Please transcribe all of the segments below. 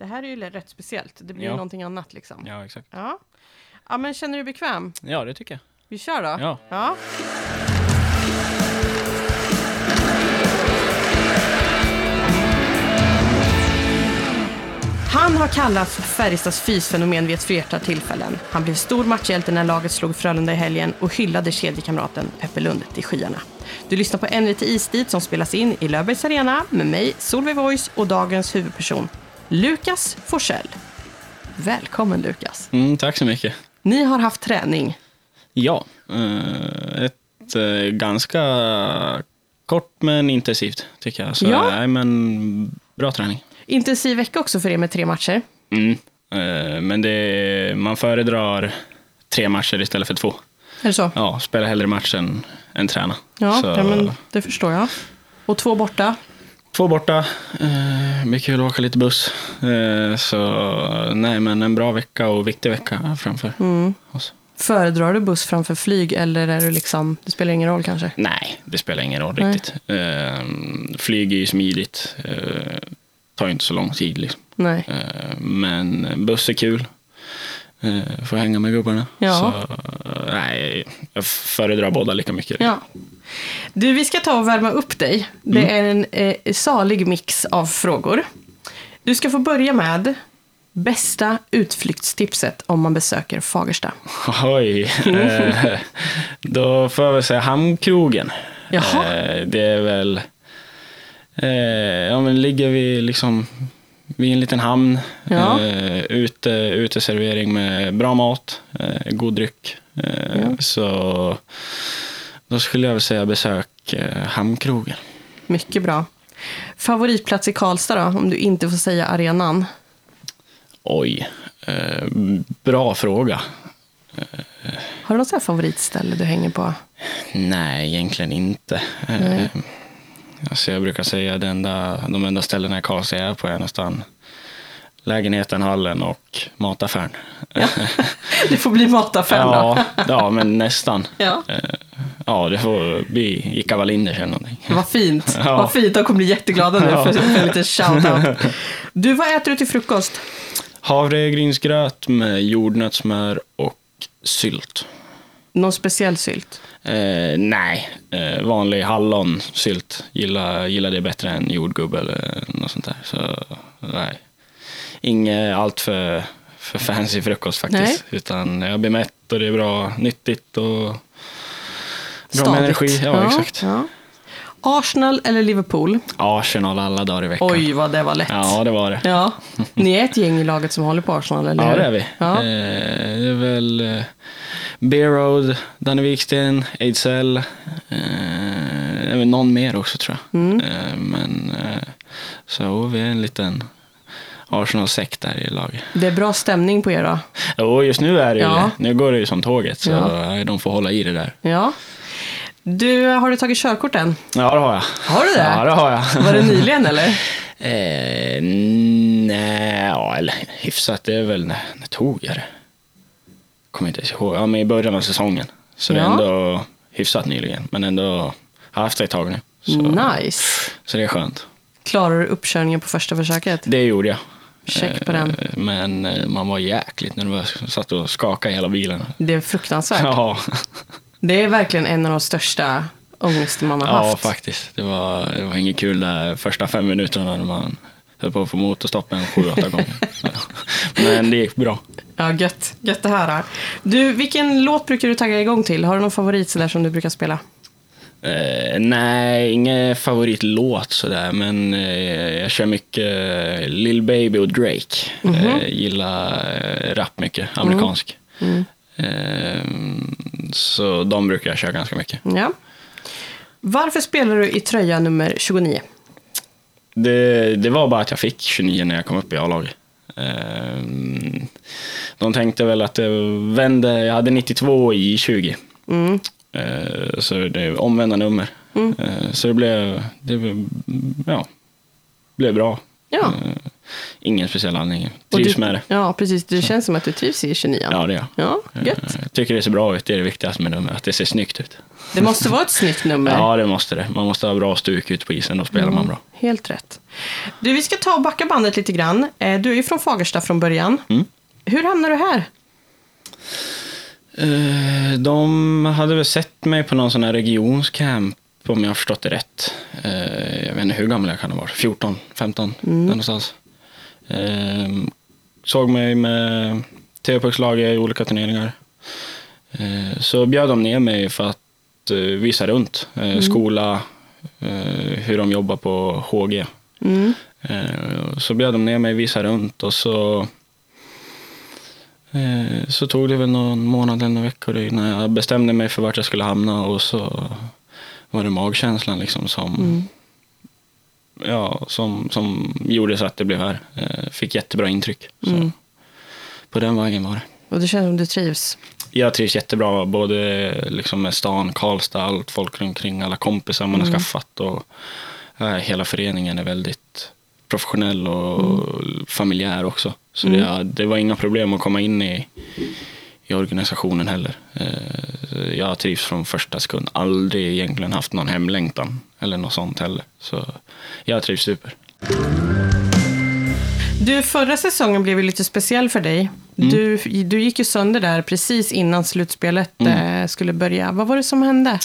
Det här är ju rätt speciellt. Det blir Ja. någonting annat liksom. Ja, exakt. Ja. ja, men känner du dig bekväm? Ja, det tycker jag. Vi kör då. Ja. ja. Han har kallats Färjestads fysfenomen vid ett flertal tillfällen. Han blev stor matchhjälte när laget slog Frölunda i helgen och hyllade kedjekamraten Peppe Lund till skyarna. Du lyssnar på En lite istid som spelas in i Löfbergs Arena med mig, Solveig Voice och dagens huvudperson, Lukas Forsell. Välkommen Lukas. Mm, tack så mycket. Ni har haft träning. Ja, eh, ett eh, ganska kort men intensivt tycker jag. Så Ja. nej, men bra träning. Intensiv vecka också för er med tre matcher. Mm. Eh, Men det, man föredrar tre matcher istället för två. Är det så? Ja, spela hellre match än, än träna. Ja, ja men det förstår jag. Och två borta. Två borta, eh, blir kul att åka lite buss. Eh, så nej, men en bra vecka och viktig vecka framför Mm. oss. Föredrar du buss framför flyg eller är du liksom, det spelar ingen roll kanske? Nej, det spelar ingen roll Nej. riktigt. Eh, flyg är ju smidigt. Eh, tar ju inte så lång tid liksom. Nej. Eh, men buss är kul. Eh, får hänga med gubbarna. Ja. Så, nej, jag föredrar båda lika mycket. Ja. Du, vi ska ta och värma upp dig. Det är en eh, salig mix av frågor. Du ska få börja med bästa utflyktstipset om man besöker Fagersta. Oj. Eh, då får jag väl säga Hamnkrogen. Jaha. Eh, det är väl... Eh, ja, men ligger vi liksom vid en liten hamn. Ja. Eh, ute, uteservering med bra mat, eh, god dryck. Eh, Ja. Så då skulle jag väl säga besök eh, Hamnkrogen. Mycket bra. Favoritplats i Karlstad då, om du inte får säga arenan? Oj, eh, bra fråga. Har du något favoritställe du hänger på? Nej, egentligen inte. Nej. Alltså jag brukar säga att enda, de enda ställena i Karlstad jag är på är nästan lägenheten, hallen och mataffären. Det får bli mataffären då. ja, ja, men nästan. Ja. Eh, Ja, det får bli Ica Wallinders eller någonting. Vad fint. Ja. Vad fint. De kommer bli jätteglada nu Ja. för, för en liten shout-out. Du, vad äter du till frukost? Havregrynsgröt med jordnötssmör och sylt. Någon speciell sylt? Eh, nej, eh, vanlig hallonsylt. Gillar, gillar det bättre än jordgubb eller något sånt där. Så nej, inget allt för, för fancy frukost faktiskt. Nej. Utan jag blir mätt och det är bra, nyttigt och bra Stadigt. med energi. Ja, exakt. ja. Arsenal eller Liverpool? Arsenal alla dagar i veckan. Oj, vad det var lätt. Ja, det var det. Ja. Ni är ett gäng i laget som håller på Arsenal, eller Ja, hur? det är vi. Ja. Eh, det är väl eh, Bear Road, Danne Wiksten, Ejdsell. Eh, någon mer också tror jag. Mm. Eh, men eh, så vi är en liten Arsenal-sekt där i laget. Det är bra stämning på er då? Och just nu är det ju Ja. det. Nu går det ju som tåget så Ja. eh, de får hålla i det där. Ja. Du, har du tagit körkort än? Ja, det har jag. Har du det? Ja, det har jag. Var det nyligen eller? Eh, nej, ja, eller hyfsat. Det är väl, när, när tog jag det? Kommer inte ihåg. Ja, men i början av säsongen. Så det är Ja. ändå hyfsat nyligen. Men ändå har haft det ett tag nu. Så, Nice. så det är skönt. Klarar du uppkörningen på första försöket? Det gjorde jag. Check på Eh, den. Men eh, man var jäkligt nervös. Satt och skakade i hela bilen. Det är fruktansvärt. Ja, Det är verkligen en av de största ångesten man har ja haft. faktiskt. Det var, det var inget kul där första fem minuterna när man höll på att få motorstopp en sju, åtta gånger. Men det gick bra. Ja, gött. Gött att höra. Du, vilken låt brukar du tagga igång till? Har du någon favorit sådär som du brukar spela? Eh, nej, ingen favoritlåt sådär, men eh, jag kör mycket eh, Lil Baby och Drake. Mhm. eh, gillar eh, rap mycket, amerikansk. Mm. Eh, så de brukar jag köra ganska mycket. Ja. Varför spelar du i tröja nummer 29? Det, det var bara att jag fick 29 när jag kom upp i A-laget. Eh, de tänkte väl att det vände, jag hade 92 i 20. Mm. Eh, så det är omvända nummer. Mm. Så det blev, det blev, ja, blev bra. Ja. Ingen speciell anledning. Trivs du, med det. Ja, precis. Det känns som att du trivs i 29. Ja, det jag. Ja, Eh, gött. Jag tycker det ser bra ut. Det är det viktigaste med nummer, att det ser snyggt ut. Det måste vara ett snyggt nummer. Ja, det måste det. Man måste ha bra stuk ute på isen, då spelar man bra. Helt rätt. Du, vi ska ta och backa bandet lite grann. Eh, Du är ju från Fagersta från början. Mm. Hur hamnade du här? Eh, De hade väl sett mig på någon sån här regionscamp, om jag har förstått det rätt. Jag vet inte hur gammal jag kan ha varit, 14, 15, där någonstans. Eh, Såg mig med TV-puckslaget i olika turneringar. Eh, Så bjöd de ner mig för att eh, visa runt eh, skola, eh, hur de jobbar på HG. Mm. Eh, Så bjöd de ner mig, visa runt och så så tog det väl någon månad eller några veckor innan jag bestämde mig för vart jag skulle hamna och så var det magkänslan liksom som, ja, som, som gjorde så att det blev här. Eh, Fick jättebra intryck. Så På den vägen var det. Och det känns som du trivs. Jag trivs jättebra, både liksom med stan, Karlstad, allt folk runt omkring, alla kompisar man har skaffat. Och, eh, hela föreningen är väldigt professionell och familjär också. Så det, det var inga problem att komma in i, i organisationen heller. Eh, Jag trivs från första sekund. Aldrig egentligen haft någon hemlängtan eller något sånt heller. Så jag trivs super. Du, förra säsongen blev ju lite speciell för dig. Mm. Du, du gick ju sönder där precis innan slutspelet Mm. eh, skulle börja. Vad var det som hände?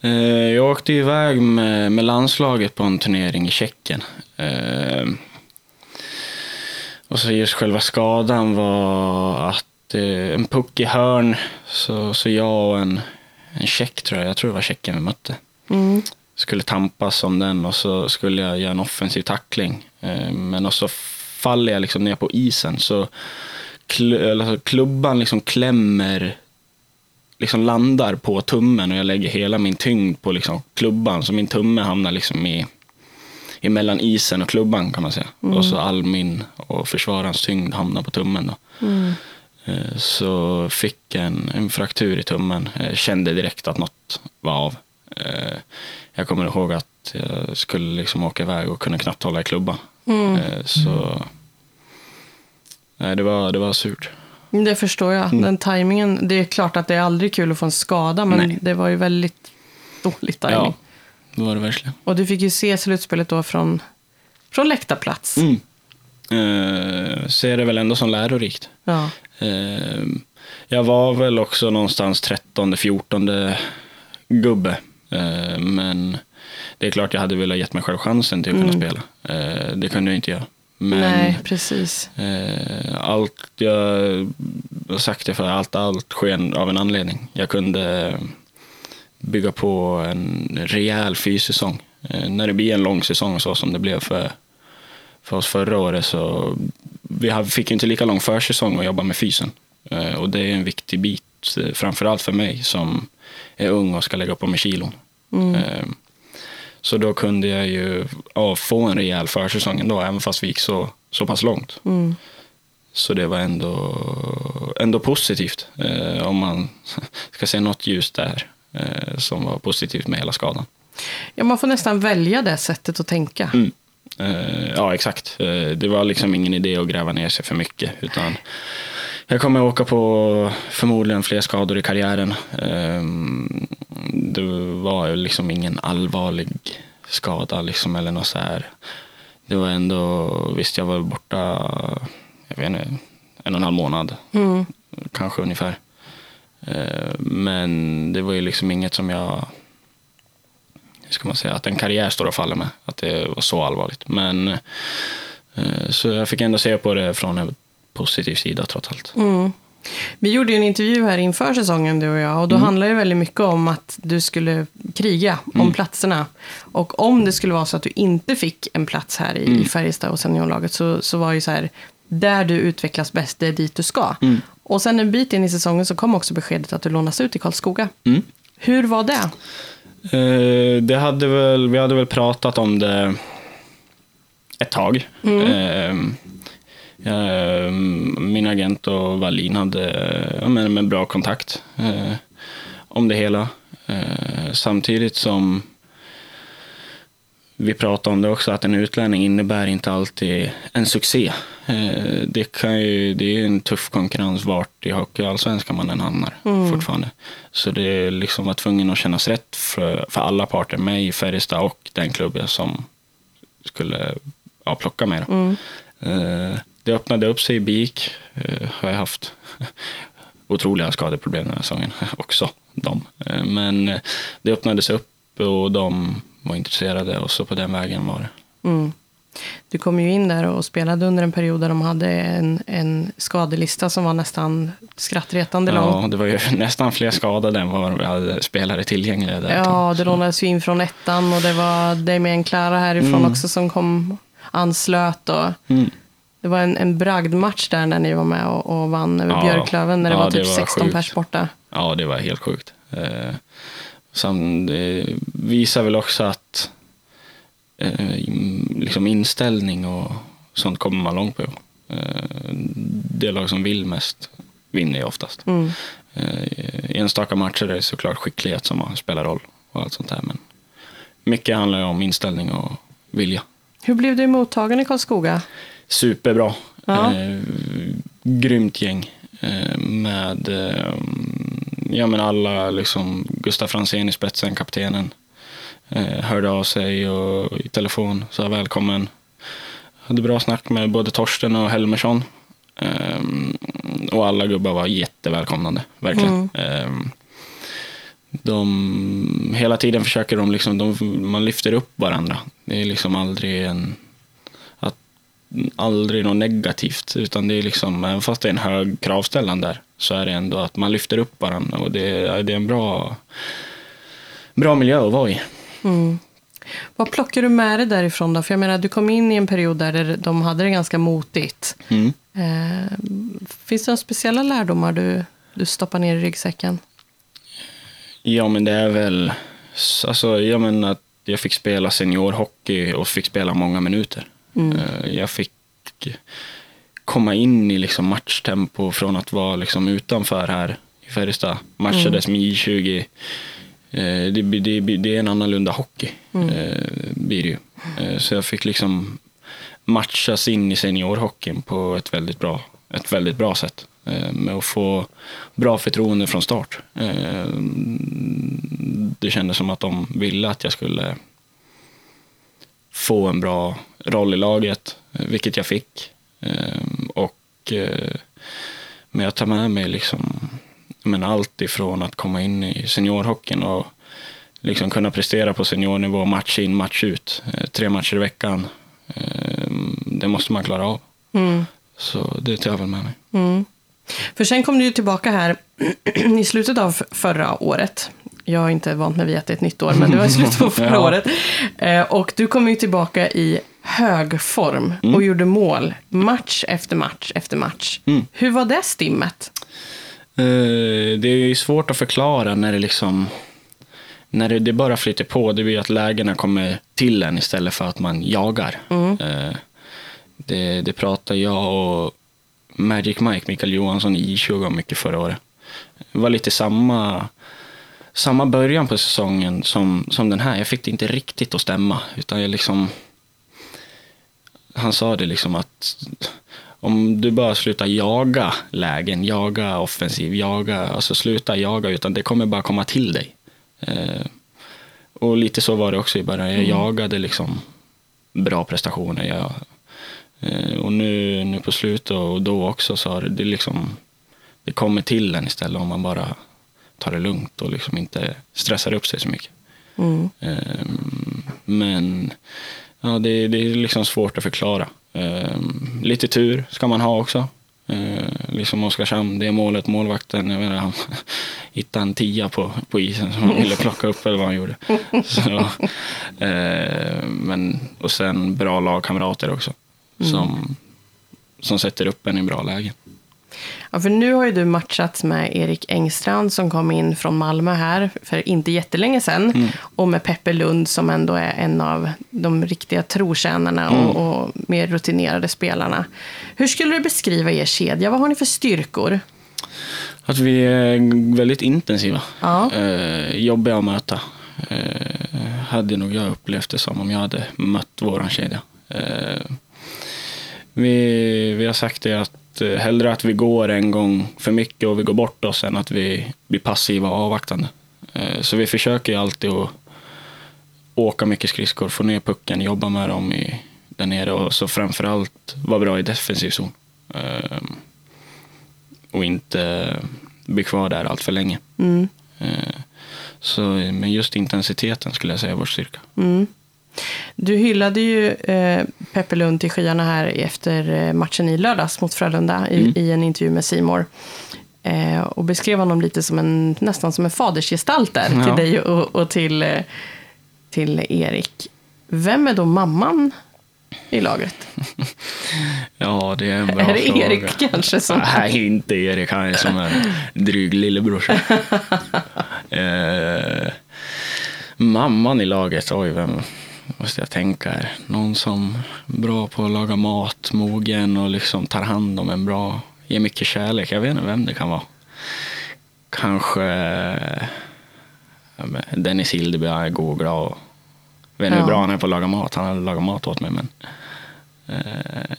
Eh, Jag åkte iväg med, med landslaget på en turnering i Tjeckien. Och så just själva skadan var att eh, en puck i hörn, så, så jag och en, en tjeck tror jag, jag tror det var tjecken vi mötte, Mm. skulle tampas om den och så skulle jag göra en offensiv tackling. Eh, Men och så faller jag liksom ner på isen så klubban liksom klämmer liksom landar på tummen och jag lägger hela min tyngd på liksom klubban. Så min tumme hamnar liksom i, i mellan isen och klubban kan man säga. Och så all min och försvararens tyngd hamnar på tummen. Då. Eh, Så fick en, en fraktur i tummen. Jag kände direkt att något var av. Eh, Jag kommer ihåg att jag skulle liksom åka iväg och kunde knappt hålla i klubban. Eh, Så nej, det, var, det var surt. Det förstår jag. Mm. Den tajmingen. Det är klart att det är aldrig kul att få en skada, men Nej. det var ju väldigt dålig tajming. Ja, det var det verkligen. Och du fick ju se slutspelet då från, från läktarplats. Mm. Eh, ser det väl ändå som lärorikt. Ja. Eh, jag var väl också någonstans 13, 14 gubbe. Eh, men det är klart jag hade velat gett mig själv chansen till att kunna spela. Eh, det kunde jag inte göra. Men Nej, precis. allt jag sagt det för, allt, allt sker av en anledning. Jag kunde bygga på en rejäl fyssäsong. När det blir en lång säsong så som det blev för, för oss förra året så vi fick ju inte lika lång försäsong att jobba med fysen. Eh, och det är en viktig bit, eh, framförallt för mig som är ung och ska lägga på mig kilon. Eh, så då kunde jag ju ja, få en rejäl försäsong ändå, även fast vi gick så, så pass långt. Mm. Så det var ändå, ändå positivt, om man ska se något ljus där som var positivt med hela skadan. Ja, man får nästan välja det sättet att tänka. Mm. Eh, ja, exakt. Eh, det var liksom ingen idé att gräva ner sig för mycket. Utan jag kommer åka på förmodligen fler skador i karriären. Eh, det var ju liksom ingen allvarlig skada liksom, eller något så här. Det var ändå, visst jag var borta, jag vet inte, en och en halv månad. Mm. Kanske ungefär. Eh, Men det var ju liksom inget som jag ska man säga, att en karriär står och faller med. Att det var så allvarligt. Men eh, så jag fick ändå se på det från en positiv sida trots allt. Mm. Vi gjorde ju en intervju här inför säsongen, du och jag. Och då handlade det väldigt mycket om att du skulle kriga om platserna. Och om det skulle vara så att du inte fick en plats här i, i Färjestad och seniorlaget så, så var ju så här, där du utvecklas bäst, det är dit du ska. Och sen en bit in i säsongen så kom också beskedet att du lånas ut i Karlskoga. Mm. Hur var det? Eh, Det hade väl, vi hade väl pratat om det ett tag. Eh, jag, min agent och Wallin hade ja, men, med bra kontakt eh, om det hela. Eh, samtidigt som vi pratade om det också, att en utlänning innebär inte alltid en succé. Eh, det, kan ju, det är en tuff konkurrens vart i hockeyallsvenskan man än hamnar Mm. fortfarande. Så det är liksom var tvungen att kännas rätt för, för alla parter, mig, Färjestad och den klubben som skulle ja, plocka mig. Mm. Eh, det öppnade upp sig i BIK. Eh, har jag haft otroliga skadeproblem den här säsongen också. De. Men det öppnades upp och de var intresserade och så på den vägen var det. Mm. Du kom ju in där och spelade under en period där de hade en, en skadelista som var nästan skrattretande lång. Ja, det var ju nästan fler skadade än vad vi hade spelare tillgängliga där. Ja, det lånades ju in från ettan och det var Damien Klara härifrån Mm. också som kom anslöt. Och Mm. det var en, en bragdmatch där när ni var med och, och vann över Ja. Björklöven när det Ja, var typ det var 16 sjukt. pers borta. Ja, det var helt sjukt. Eh, Det visar väl också att eh, liksom inställning och sånt kommer man långt på. Eh, det lag som vill mest vinner ju oftast. Mm. Eh, enstaka matcher är det såklart skicklighet som spelar roll och allt sånt där. Men mycket handlar ju om inställning och vilja. Hur blev du mottagen i Karlskoga? Superbra. Ja. Eh, grymt gäng. Eh, med eh, ja, men alla, liksom, Gustaf Franzén i spetsen, kaptenen. Eh, hörde av sig och, i telefon, sa välkommen. Hade bra snack med både Torsten och Helmersson. Eh, och alla gubbar var jättevälkomnande, verkligen. Eh, de, hela tiden försöker de, liksom, de, man lyfter upp varandra. Det är liksom aldrig en att, aldrig något negativt, utan det är liksom, även fast det är en hög kravställan där, så är det ändå att man lyfter upp varandra och det, är- det är en bra, bra miljö att vara i. Mm. Vad plockar du med dig därifrån då? För jag menar, du kom in i en period där de hade det ganska motigt. Mm. Eh, finns det några speciella lärdomar du, du stoppar ner i ryggsäcken? Ja, men det är väl, alltså, ja, men att jag fick spela seniorhockey och fick spela många minuter. Eh, Jag fick komma in i liksom matchtempo från att vara liksom utanför här i Färjestad. Matchades med I20. Eh, Det, det, det är en annorlunda hockey, eh, blir det ju. Eh, Så jag fick liksom matchas in i seniorhockeyn på ett väldigt bra, ett väldigt bra sätt. Eh, Med att få bra förtroende från start. Eh, Det kändes som att de ville att jag skulle få en bra roll i laget, eh, vilket jag fick. Eh, Och eh, men jag tar med mig liksom, men allt ifrån att komma in i seniorhockeyn och liksom kunna prestera på seniornivå, match in, match ut, eh, tre matcher i veckan. Eh, Det måste man klara av. Mm. Så det tar jag väl med mig. Mm. För sen kom du ju tillbaka här i slutet av förra året. Jag är inte vant mig vid att det är ett nytt år, men det var i slutet på förra Ja. året. Eh, och du kom ju tillbaka i hög form och gjorde mål match efter match efter match. Mm. Hur var det stimmet? Eh, Det är ju svårt att förklara när det liksom när det, det bara flyter på. Det blir att lägena kommer till en istället för att man jagar. Eh, Det, det pratar jag och Magic Mike, Mikael Johansson i I20 om mycket förra året. Det var lite samma, samma början på säsongen som, som den här. Jag fick det inte riktigt att stämma. Utan jag liksom, han sa det liksom att om du bara slutar jaga lägen, jaga offensiv, jaga, alltså sluta jaga, utan det kommer bara komma till dig. Eh, och lite så var det också i början. Jag jagade liksom bra prestationer. Jag, eh, och nu, nu på slutet och då också så har det, det liksom, det kommer till en istället om man bara tar det lugnt och liksom inte stressar upp sig så mycket. Mm. Ehm, Men ja, det, det är liksom svårt att förklara. Ehm, Lite tur ska man ha också. Ehm, Liksom Oskarshamn, det är målet, målvakten, jag menar, han hittade en tia på, på isen som han ville plocka upp eller vad han gjorde. Så, ehm, men, och sen bra lagkamrater också. Som, som sätter upp en i bra lägen. Ja, för nu har ju du matchat med Erik Engstrand som kom in från Malmö här för inte jättelänge sedan. Och med Peppe Lund som ändå är en av de riktiga trotjänarna och, och mer rutinerade spelarna. Hur skulle du beskriva er kedja? Vad har ni för styrkor? Att vi är väldigt intensiva. Ja. Eh, jobbiga att möta. Eh, hade nog jag upplevt det som om jag hade mött våran kedja. Eh, Vi, vi har sagt det att eh, hellre att vi går en gång för mycket och vi går bort oss än att vi blir passiva och avvaktande. Eh, Så vi försöker ju alltid att åka mycket skridskor, få ner pucken, jobba med dem i, där nere och så framförallt vara bra i defensiv zon. Eh, Och inte bli kvar där allt för länge. Mm. Eh, Så, men just intensiteten skulle jag säga är vår styrka. Mm. Du hyllade ju eh, Peppe Lund till skyarna här efter eh, matchen i lördags mot Frölunda i, Mm. i en intervju med Simor. Eh, och beskrev honom lite som en, nästan som en fadersgestalt där till Ja. dig och, och till, eh, till Erik. Vem är då mamman i laget? Ja, det är en bra är det fråga. Erik kanske som... Nej, inte Erik. Han är som en dryg lillebrorsa. eh, mamman i laget, oj, vem måste jag tänka här? Någon som är bra på att laga mat, mogen och liksom tar hand om en bra, ger mycket kärlek. Jag vet inte vem det kan vara. Kanske Dennis Hildeby, han är god och glad. Jag vet inte Ja. hur bra han är på att laga mat. Han har lagat mat åt mig, men eh,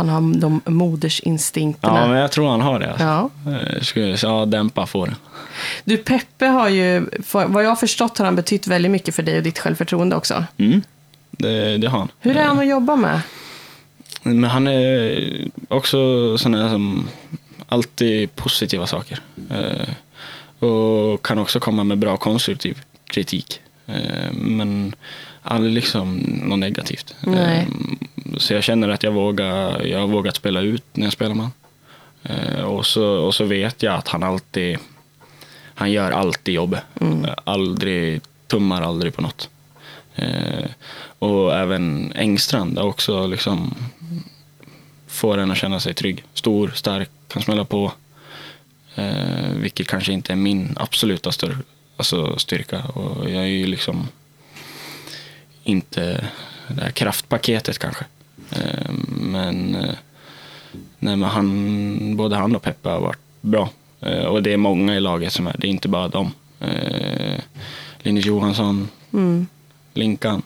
Han har de modersinstinkterna. Ja, men jag tror han har det. Alltså. Ja. Eh, Skulle, ja, dämpa får. Du, Peppe har ju, vad jag har förstått har han betytt väldigt mycket för dig och ditt självförtroende också. Mm. Det, det har han. Hur är han att jobba med? Men han är också sån här som alltid positiva saker. Eh, och kan också komma med bra konstruktiv kritik. Eh, men aldrig liksom något negativt. Nej. Så jag känner att jag vågar, jag har vågat spela ut när jag spelar med honom. Eh, och, så, och så vet jag att han alltid, han gör alltid jobbet. Eh, Aldrig, tummar aldrig på något. Eh, och även Engstrand är också liksom får en att känna sig trygg. Stor, stark, kan smälla på. Eh, vilket kanske inte är min absoluta stör, alltså styrka. Och jag är ju liksom inte det här kraftpaketet kanske. Eh, men, eh, nej, men han, både han och Peppe har varit bra. Eh, och det är många i laget som är, det är inte bara dem. Linus Johansson, Mm. Linkan,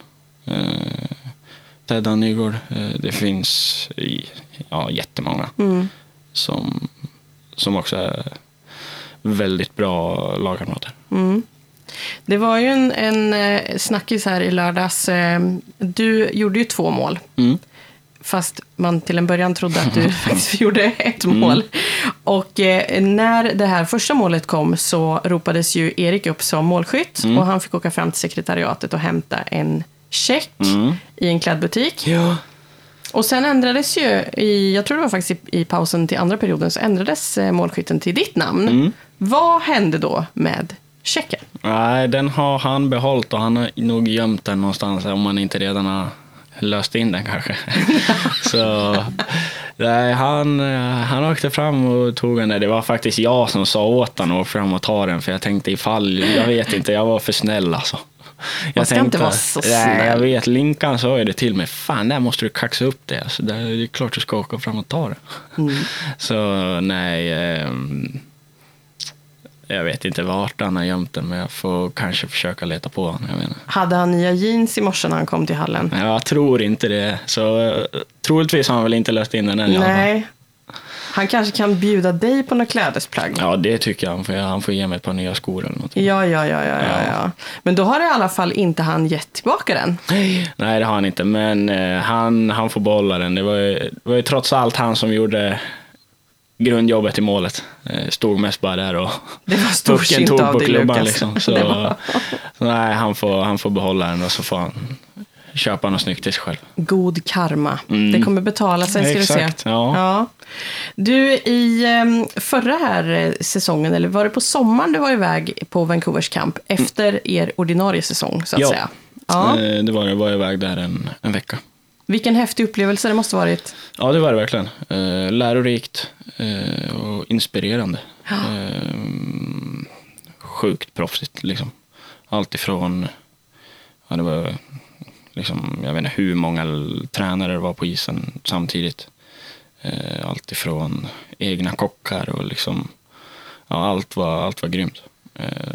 Teddan Nygård. Det finns i, ja, jättemånga Mm. som, som också är väldigt bra lagkamrater. Mm. Det var ju en, en snackis här i lördags. Du gjorde ju två mål. Mm. Fast man till en början trodde att du faktiskt gjorde ett mål. Och eh, när det här första målet kom så ropades ju Erik upp som målskytt. Och han fick åka fram till sekretariatet och hämta en check Mm. i en klädbutik. Ja. Och sen ändrades ju, i, jag tror det var faktiskt i, i pausen till andra perioden, så ändrades eh, målskytten till ditt namn. Mm. Vad hände då med checken? Nej, den har han behållit och han har nog gömt den någonstans om han inte redan har löst in den kanske. Så nej, han, han åkte fram och tog den där. Det var faktiskt jag som sa åt honom att åka fram och ta den för jag tänkte ifall, jag vet inte, jag var för snäll alltså. Jag ska inte vara så Nej, jag snäll. vet. Linkan sa ju det till mig. Fan, där måste du kaxa upp det. Alltså, det är klart du ska åka fram och ta det. Mm. Så nej, ehm, jag vet inte vart han har gömt den, men jag får kanske försöka leta på honom. Jag. Hade han nya jeans i morse när han kom till hallen? Jag tror inte det. Så eh, troligtvis har han väl inte löst in den än. Nej. Han kanske kan bjuda dig på några klädesplagg? Ja, det tycker jag. Han får, han får ge mig ett par nya skor eller något. Ja, ja, ja, ja, ja, ja. Men då har i alla fall inte han gett tillbaka den. Nej, det har han inte, men eh, han, han får behålla den. Det var, ju, det var ju trots allt han som gjorde grundjobbet i målet. Eh, stod mest bara där och Det var pucken tog på klubban. Liksom. Så, Det var- så nej, han får, han får behålla den och så får han köpa något snyggt till sig själv. God karma. Mm. Det kommer betala sig, ska Exakt, du se. ja. Du, i em, förra här eh, säsongen, eller var det på sommaren du var iväg på Vancouvers camp efter er ordinarie säsong, så att Ja. säga? Ja. Eh, Det var, jag var iväg där en, en vecka. Vilken häftig upplevelse det måste varit. Ja, det var det verkligen. Eh, lärorikt eh, och inspirerande. Eh, sjukt proffsigt liksom. Allt ifrån, ja det var liksom, jag vet inte hur många tränare det var på isen samtidigt. Allt ifrån egna kockar och liksom, ja allt var, allt var grymt.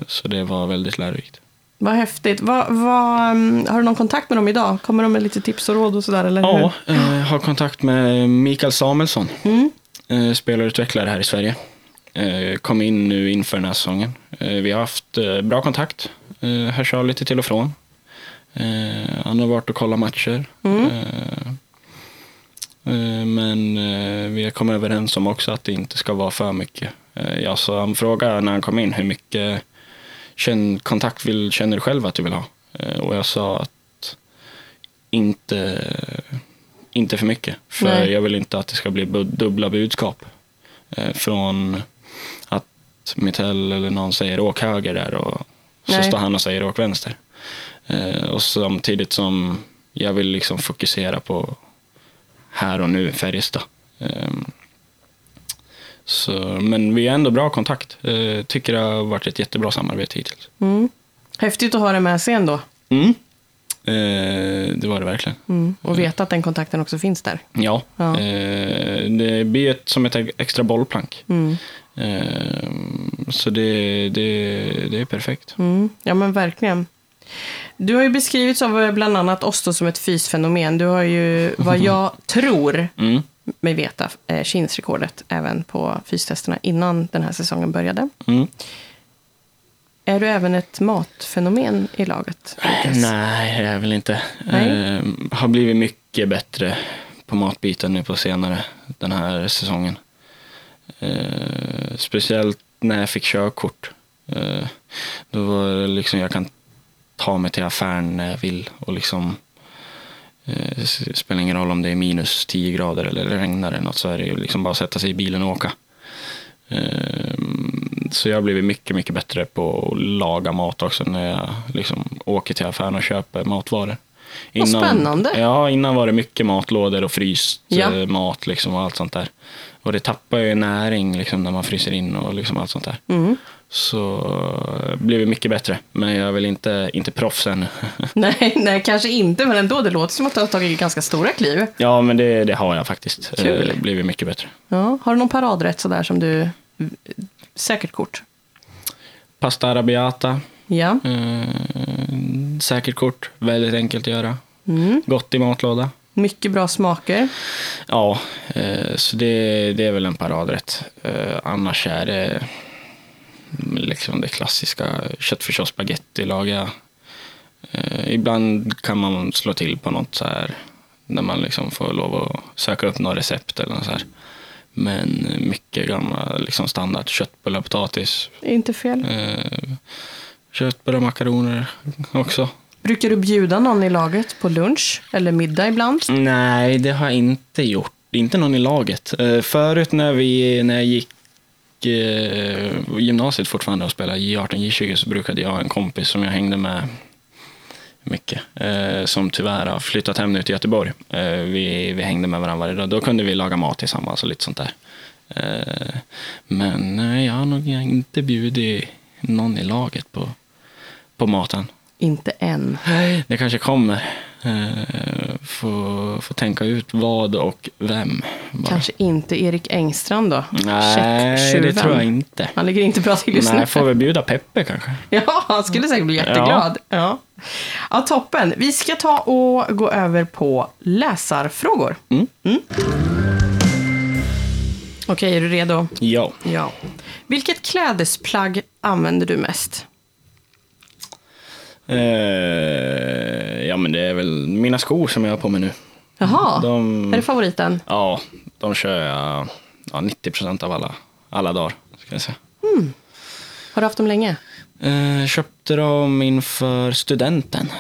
Så det var väldigt lärorikt. Vad häftigt. Vad, vad, um, har du någon kontakt med dem idag? Kommer de med lite tips och råd och sådär? Eller Ja, hur? eh, har kontakt med Mikael Samuelsson, Mm. eh, spelarutvecklare här i Sverige. Eh, kom in nu inför den här säsongen. Vi har haft bra kontakt, hörs av lite till och från. Han har varit och kollat matcher. Mm. Men vi har kommit överens om också att det inte ska vara för mycket. Jag sa, han frågade när han kom in hur mycket känn, kontakt vill, känner du själv att du vill ha? Eh, och jag sa att inte, inte för mycket. För Nej. jag vill inte att det ska bli dubbla budskap. Eh, från att Mitell eller någon säger åk höger där och så Nej. står han och säger åk vänster. Eh, och samtidigt som jag vill liksom fokusera på här och nu Färjestad. Eh, så, men vi har ändå bra kontakt. Eh, tycker det har varit ett jättebra samarbete hittills. Mm. Häftigt att ha det med sig ändå. Mm. Eh, det var det verkligen. Mm. Och veta att den kontakten också finns där. Ja, Ja. Eh, det blir ett, som ett extra bollplank. Mm. Eh, så det, det, det är perfekt. Mm. Ja, men verkligen. Du har ju beskrivits av bland annat oss som ett fysfenomen. Du har ju, vad jag tror Mm. Mig veta, eh, kinsrekordet även på fystesterna innan den här säsongen började. Mm. Är du även ett matfenomen i laget? Lucas? Nej, det är jag väl inte. Eh, har blivit mycket bättre på matbiten nu på senare den här säsongen. Eh, speciellt när jag fick körkort. Eh, då var det liksom, jag kan ta mig till affären när jag vill och liksom eh, det spelar ingen roll om det är minus 10 grader eller det regnar eller något så är det ju liksom bara att sätta sig i bilen och åka. Eh, Så jag har blivit mycket, mycket bättre på att laga mat också när jag liksom åker till affären och köper matvaror. Vad spännande. Ja, innan var det mycket matlådor och fryst Ja. eh, mat liksom och allt sånt där. Och det tappar ju näring liksom när man fryser in och liksom allt sånt där. Mm. Så eh, blev det mycket bättre. Men jag är väl inte, inte proffs än. Nej, nej, kanske inte, men ändå. Det låter som att du har tagit ganska stora kliv. ja, men det, det har jag faktiskt. Kul. Eh, blivit mycket bättre. Ja. Har du någon paradrätt sådär som du... Säkert kort. Pasta arrabbiata. Ja. Eh, säkert kort. Väldigt enkelt att göra. Mm. Gott i matlåda. Mycket bra smaker. Ja, eh, så det, det är väl en paradrätt. Eh, annars är det liksom det klassiska köttfärssås spagetti lagar jag. Eh, ibland kan man slå till på något så här när man liksom får lov att söka upp något recept eller något så här. Men mycket gamla liksom standard köttbullar, potatis, Inte fel. eh, köttbullar, makaroner också. Brukar du bjuda någon i laget på lunch eller middag ibland? Nej, det har jag inte gjort. Inte någon i laget. Eh, förut när, vi, när jag gick eh, gymnasiet fortfarande och spelade J18, J20 så brukade jag ha en kompis som jag hängde med mycket. Eh, som tyvärr har flyttat hem nu till Göteborg. Eh, vi, vi hängde med varandra varje dag. Då kunde vi laga mat tillsammans och lite sånt där. Eh, men nej, jag har nog inte bjudit någon i laget på, på maten. Inte än. Det kanske kommer. Eh, få, få tänka ut vad och vem. bara. Kanske inte Erik Engstrand då? Nej, det tror jag inte. Han ligger inte bra till just nu. Nej, får vi bjuda Peppe kanske? Ja, han skulle säkert bli jätteglad. Ja. Ja. toppen. Vi ska ta och gå över på läsarfrågor. Mm. Okej, är du redo? Ja. Ja. Vilket klädesplagg använder du mest? Eh, ja, men det är väl mina skor som jag har på mig nu. Jaha, De- är det favoriten? Ja, de kör jag ja, 90 procent av alla, alla dagar. Ska jag säga. Har du haft dem länge? Eh, köpte dem inför studenten.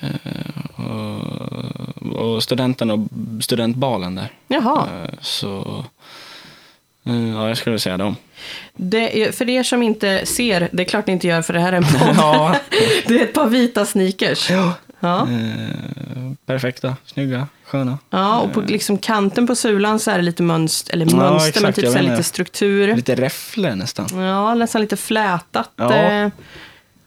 Eh, och, och studenten och studentbalen där. Jaha. Eh, så eh, ja, jag skulle säga dem. Det för er som inte ser, det är klart ni inte gör för det här är en podd. Ja. Det är ett par vita sneakers. Ja. Ja. Eh, perfekta, snygga, sköna. Ja, och på liksom kanten på sulan så är det lite mönster, eller Ja, mönster, exakt, men typ så lite struktur. Lite räfflor nästan. Ja, nästan lite flätat. Ja.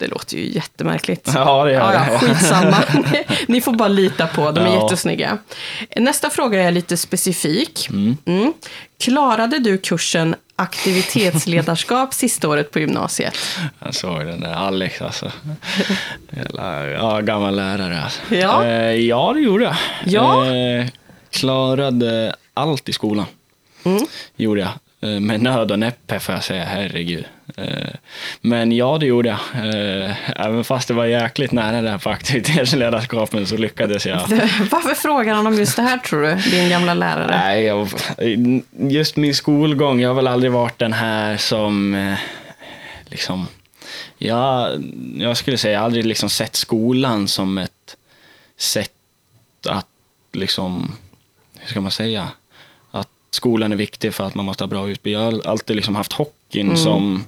Det låter ju jättemärkligt. Ja, det gör ja, ja, det. skitsamma. Ni får bara lita på, de är Ja. jättesnygga. Nästa fråga är lite specifik. Mm. Mm. Klarade du kursen aktivitetsledarskap sista året på gymnasiet. Jag såg den där Alex alltså. Ja, gammal lärare alltså. Ja. Eh, ja, det gjorde jag. Ja. Eh, klarade allt i skolan. Mm. Gjorde jag. Eh, med nöd och näppe får jag säga, herregud. Eh, men ja, det gjorde jag. Eh, även fast det var jäkligt nära där på aktivitetsledarskapen så lyckades jag. Varför frågar han om just det här tror du, din gamla lärare? Nej, jag, just min skolgång, jag har väl aldrig varit den här som liksom, jag, jag skulle säga, jag har aldrig liksom sett skolan som ett sätt att liksom, hur ska man säga, skolan är viktig för att man måste ha bra utbildning. Jag har alltid liksom haft hockeyn som,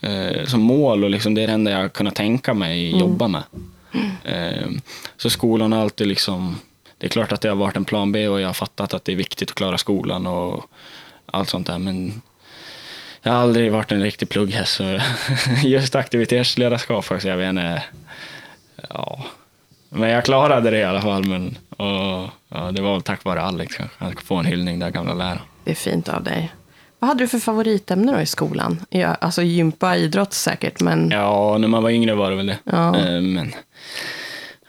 eh, som mål och liksom det är det enda jag kunnat tänka mig jobba med. Eh, så skolan har alltid liksom, det är klart att det har varit en plan B och jag har fattat att det är viktigt att klara skolan och allt sånt där. Men jag har aldrig varit en riktig plugghäst. Just aktivitetsledarskap faktiskt, jag vet inte. Ja. Men jag klarade det i alla fall. Men, och, ja, det var tack vare Alex kanske. Att få en hyllning där, gamla läraren. Det är fint av dig. Vad hade du för favoritämne då i skolan? Ja, alltså gympa, idrott säkert, men Ja, när man var yngre var det väl det. Ja. Eh, Men,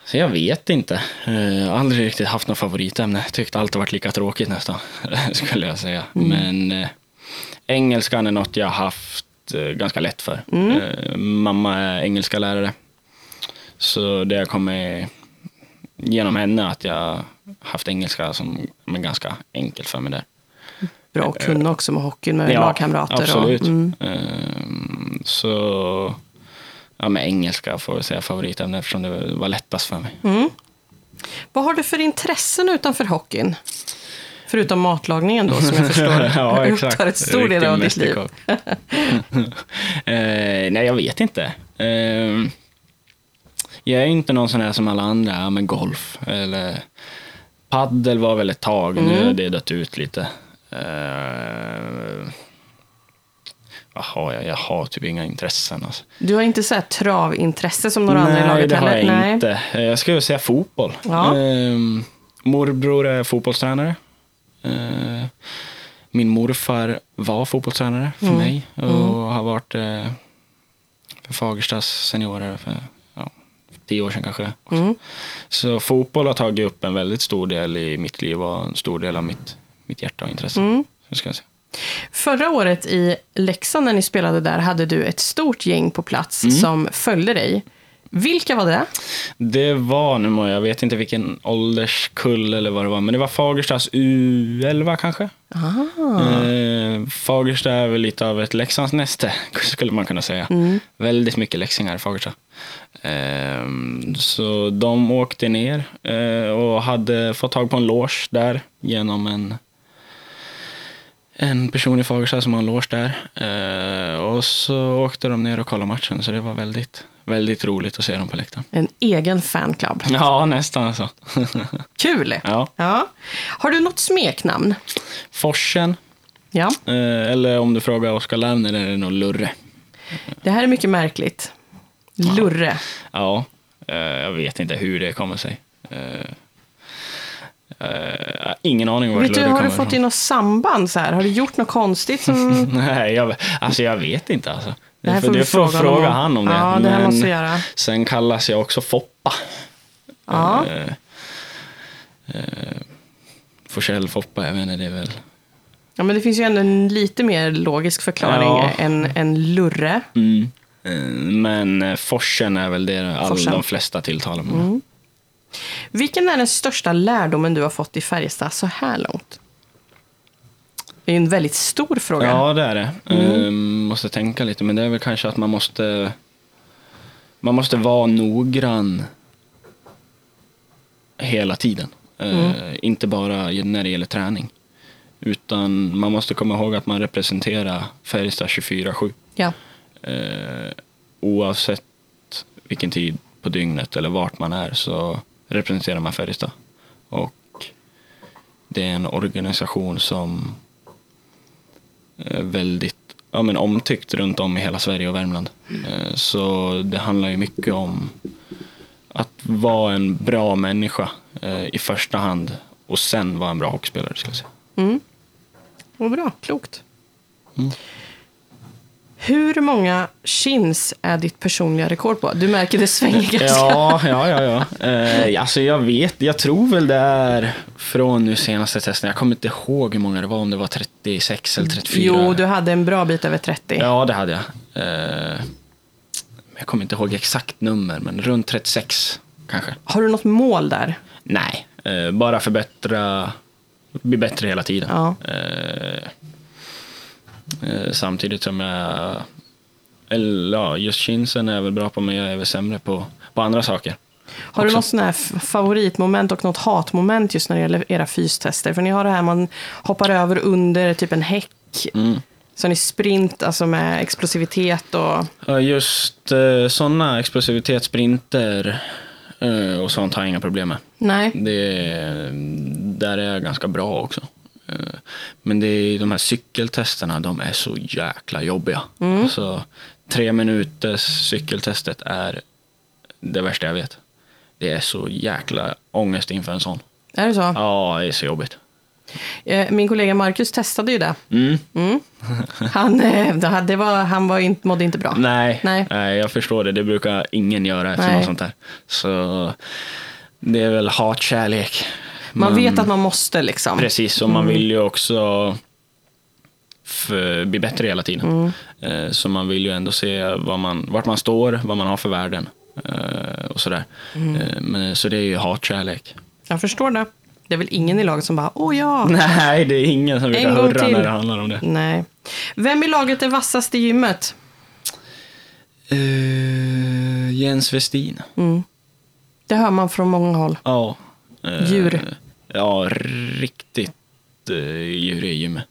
så jag vet inte. Eh, Jag har aldrig riktigt haft något favoritämne. Tyckte har varit lika tråkigt nästan, skulle jag säga. Men eh, engelskan är något jag har haft eh, ganska lätt för. Eh, mamma är engelska lärare. Så det har kommit genom henne att jag haft engelska som men ganska enkelt för mig där. bra att kunna också med hockeyn med lagkamrater. Absolut. Och, mm. Ehm, så ja, med engelska får jag säga favoritämne eftersom det var lättast för mig. Mm. Vad har du för intressen utanför hockeyn? Förutom matlagningen då, som jag förstår ja, upptar ett stor del av ditt liv. Eh, nej, jag vet inte. Ehm, jag är inte någon sån här som alla andra, ja, men golf eller paddel var väl ett tag, nu Mm. har det dött ut lite. Uh, vad har jag? Jag har typ inga intressen. Alltså. Du har inte så här travintresse som några andra i Nej, laget det har jag heller? inte. Eh, Jag skulle säga fotboll. Ja. Ehm, morbror är fotbollstränare. Eh, min morfar var fotbollstränare för Mm. mig och har varit eh, för Fagerstas seniorer för tio år sedan kanske. Mm. Så fotboll har tagit upp en väldigt stor del i mitt liv och en stor del av mitt, mitt hjärta och intresse. Mm. Ska jag säga. Förra året i Leksand när ni spelade där hade du ett stort gäng på plats Mm. som följde dig. Vilka var det? Det var, nu må jag vet inte vilken ålderskull eller vad det var, men det var Fagerstas U11 kanske. Eh, Fagersta är väl lite av ett Leksandsnäste, skulle man kunna säga. Väldigt mycket läxingar i Fagersta. Eh, så de åkte ner eh, och hade fått tag på en loge där genom en, en person i Fagersta som har en loge där. Eh, och så åkte de ner och kollade matchen, så det var väldigt, väldigt roligt att se dem på läktaren. En egen fanclub. Ja, nästan så. Kul! ja. Ja. Har du något smeknamn? Forsen, Ja. eh, eller om du frågar Oskar Lerner är det nog Lurre. Det här är mycket märkligt. Lurre. Ja, eh, jag vet inte hur det kommer sig. Eh, ingen aning var Vet du, Lurre har du fått in något samband så här? Har du gjort något konstigt som... Nej, jag, alltså jag vet inte alltså. Det här får det får fråga fråga han om det. Ja, det här Men måste göra. Sen kallas jag också Foppa. Ja. Eh, eh, Forsell Foppa, jag inte, det är väl... ja, men det finns ju ändå en lite mer logisk förklaring Ja. än, än Lurre. Mm. Eh, Men eh, Forsen är väl det all, Forsen. de flesta tilltalar med. Mm. Vilken är den största lärdomen du har fått i Färjestad så här långt? Det är en väldigt stor fråga. Ja, det är det. Mm. Ehm, måste tänka lite, men det är väl kanske att man måste man måste vara noggrann hela tiden. Eh, Mm. inte bara när det gäller träning. Utan man måste komma ihåg att man representerar Färjestad 24-7. Ja. Eh, oavsett vilken tid på dygnet eller vart man är så representerar man Färjestad. Och det är en organisation som väldigt ja, men omtyckt runt om i hela Sverige och Värmland. Eh, så det handlar ju mycket om att vara en bra människa eh, i första hand och sen vara en bra hockeyspelare. Ska jag säga. Mm. Vad bra, klokt. Hur många chins är ditt personliga rekord på? Du märker det svänger ganska. Ja, ja, ja. ja. Eh, alltså jag vet, jag tror väl det är från nu senaste testen. Jag kommer inte ihåg hur många det var, om det var 36 eller 34. Jo, du hade en bra bit över 30. Ja, det hade jag. Eh, jag kommer inte ihåg exakt nummer, men runt 36 kanske. Har du något mål där? Nej, eh, bara förbättra, bli bättre hela tiden. Ja. Eh, samtidigt som jag, eller ja, just chinsen är jag väl bra på, men jag är väl sämre på, på andra saker. Har du Också. något sån här favoritmoment och något hatmoment just när det gäller era fystester? För ni har det här man hoppar över under typ en häck. Mm. Så ni sprint, alltså med explosivitet och... Ja, just eh, sådana explosivitetssprinter eh, och sånt har jag inga problem med. Nej. Det, där är jag ganska bra också. Eh, Men det är de här cykeltesterna, de är så jäkla jobbiga. Alltså, tre minuters cykeltestet är det värsta jag vet. Det är så jäkla ångest inför en sån. Är det så? Ja, det är så jobbigt. Eh, Min kollega Marcus testade ju det. Mm. Han, eh, det var, han var inte, mådde inte bra. Nej, Nej. nej. jag förstår det. Det brukar ingen göra efter Nej. något sånt där. Så det är väl hatkärlek. Man vet att man måste liksom. Precis, och man vill ju också f- bli bättre hela tiden. Mm. Eh, Så man vill ju ändå se vad man, vart man står, vad man har för värden eh, och sådär. Mm. Eh, Men, så det är ju hatkärlek. Jag förstår det. Det är väl ingen i laget som bara, åh ja. Nej, det är ingen som gång hurra när det handlar om det. Nej. Vem i laget är vassast i gymmet? Uh, Jens Westin. Det hör man från många håll. Ja. Eh, Djur. Ja, riktigt i gymmet.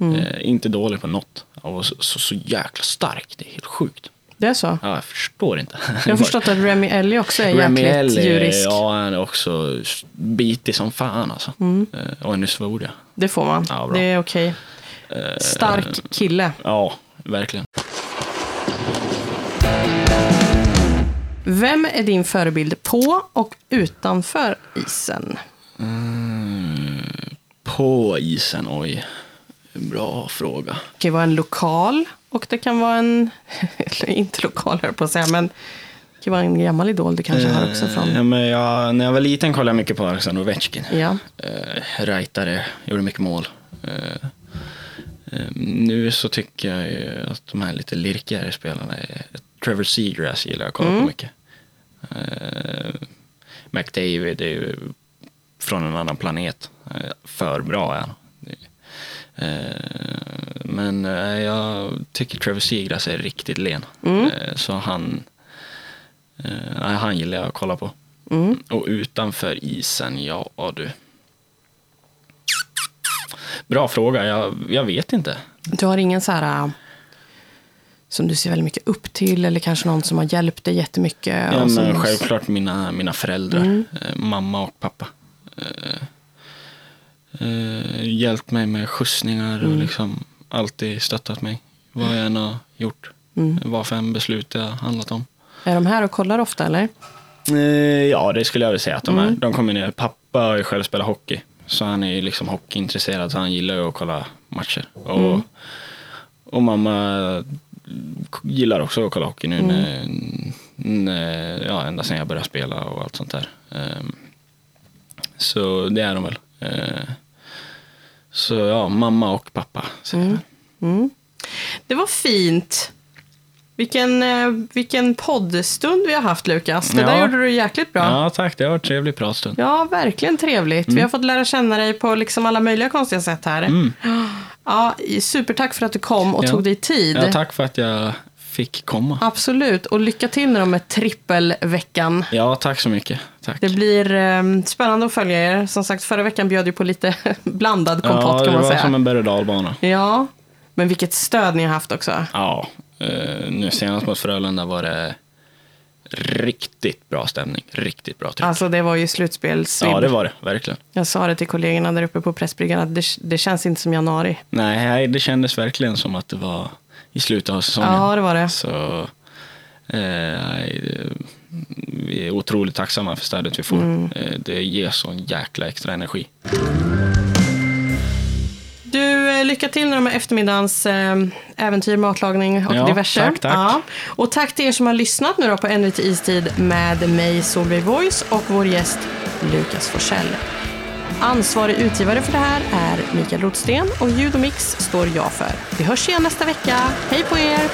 Mm. Eh, inte dålig på något. Och så, så, så jäkla stark. Det är helt sjukt. Det är så? Ja, jag förstår inte. Jag har förstått att Remy Ellie också är Remy jäkligt Ellie, djurisk. Ja, han är också bitig som fan alltså. Eh, Och nu svor jag. Det får man. Ja, det är okej. Stark kille. Ja, verkligen. Vem är din förebild på och utanför isen? På isen, oj. Bra fråga. Det kan vara en lokal och det kan vara en, eller inte lokal höll på att säga, men det kan vara en gammal idol du kanske har också Eh, från. men jag, när jag var liten kollade jag mycket på Alexander Ovechkin. Ja. Uh, rightare, gjorde mycket mål. Eh, eh, nu så tycker jag ju att de här lite lirkigare spelarna. Trevor Seagrass gillar jag att kolla på mycket. Uh, McDavid är ju från en annan planet. Eh, för bra är han. Eh, men eh, jag tycker Trevor Seagrass är riktigt len. Eh, så han, han gillar jag att kolla på. Och utanför isen, ja du. Bra fråga, jag, jag vet inte. Du har ingen så här som du ser väldigt mycket upp till eller kanske någon som har hjälpt dig jättemycket? Ja, som- men självklart mina, mina föräldrar, eh, mamma och pappa. Eh, eh, hjälpt mig med skjutsningar och liksom alltid stöttat mig. Vad jag än har gjort. Vad för en beslut jag har handlat om. Är de här och kollar ofta eller? Eh, ja, det skulle jag väl säga att de är. De kommer ner. Pappa har ju själv spelat hockey. Så han är ju liksom hockeyintresserad, så han gillar ju att kolla matcher. Och, och mamma gillar också att kolla hockey nu, när, när, ja, ända sedan jag började spela och allt sånt där. Ehm, så det är de väl. Eh, så ja, mamma och pappa. säger jag. Det var fint. Vilken, eh, vilken poddstund vi har haft Lukas. Det där Ja. gjorde du jäkligt bra. Ja, tack. Det har varit en trevlig pratstund. Ja, verkligen trevligt. Vi har fått lära känna dig på liksom alla möjliga konstiga sätt här. Ja, supertack för att du kom och Ja. tog dig tid. Ja, tack för att jag fick komma. Absolut, och lycka till nu med trippelveckan. Ja, tack så mycket. Tack. Det blir eh, spännande att följa er. Som sagt, förra veckan bjöd ju på lite blandad kompott ja, det kan man var säga. som en berg och dalbana. Ja, men vilket stöd ni har haft också. Ja, eh, nu senast mot Frölunda var det riktigt bra stämning. Riktigt bra tryck. Alltså det var ju slutspelsvibb. ja, det var det. Verkligen. Jag sa det till kollegorna där uppe på Pressbryggan att det, det känns inte som januari. Nej, det kändes verkligen som att det var i slutet av säsongen. Ja, det var det. Så eh, vi är otroligt tacksamma för stödet vi får. Mm. Eh, det ger sån jäkla extra energi. Du, eh, lycka till nu med eftermiddagens eh, äventyr, matlagning och Ja, diverse. tack, tack. Ja. Och tack till er som har lyssnat nu då på En lite istid med mig Solveig Voice och vår gäst Lukas Forsell. Ansvarig utgivare för det här är Mikael Rotsten och ljud och mix står jag för. Vi hörs igen nästa vecka. Hej på er!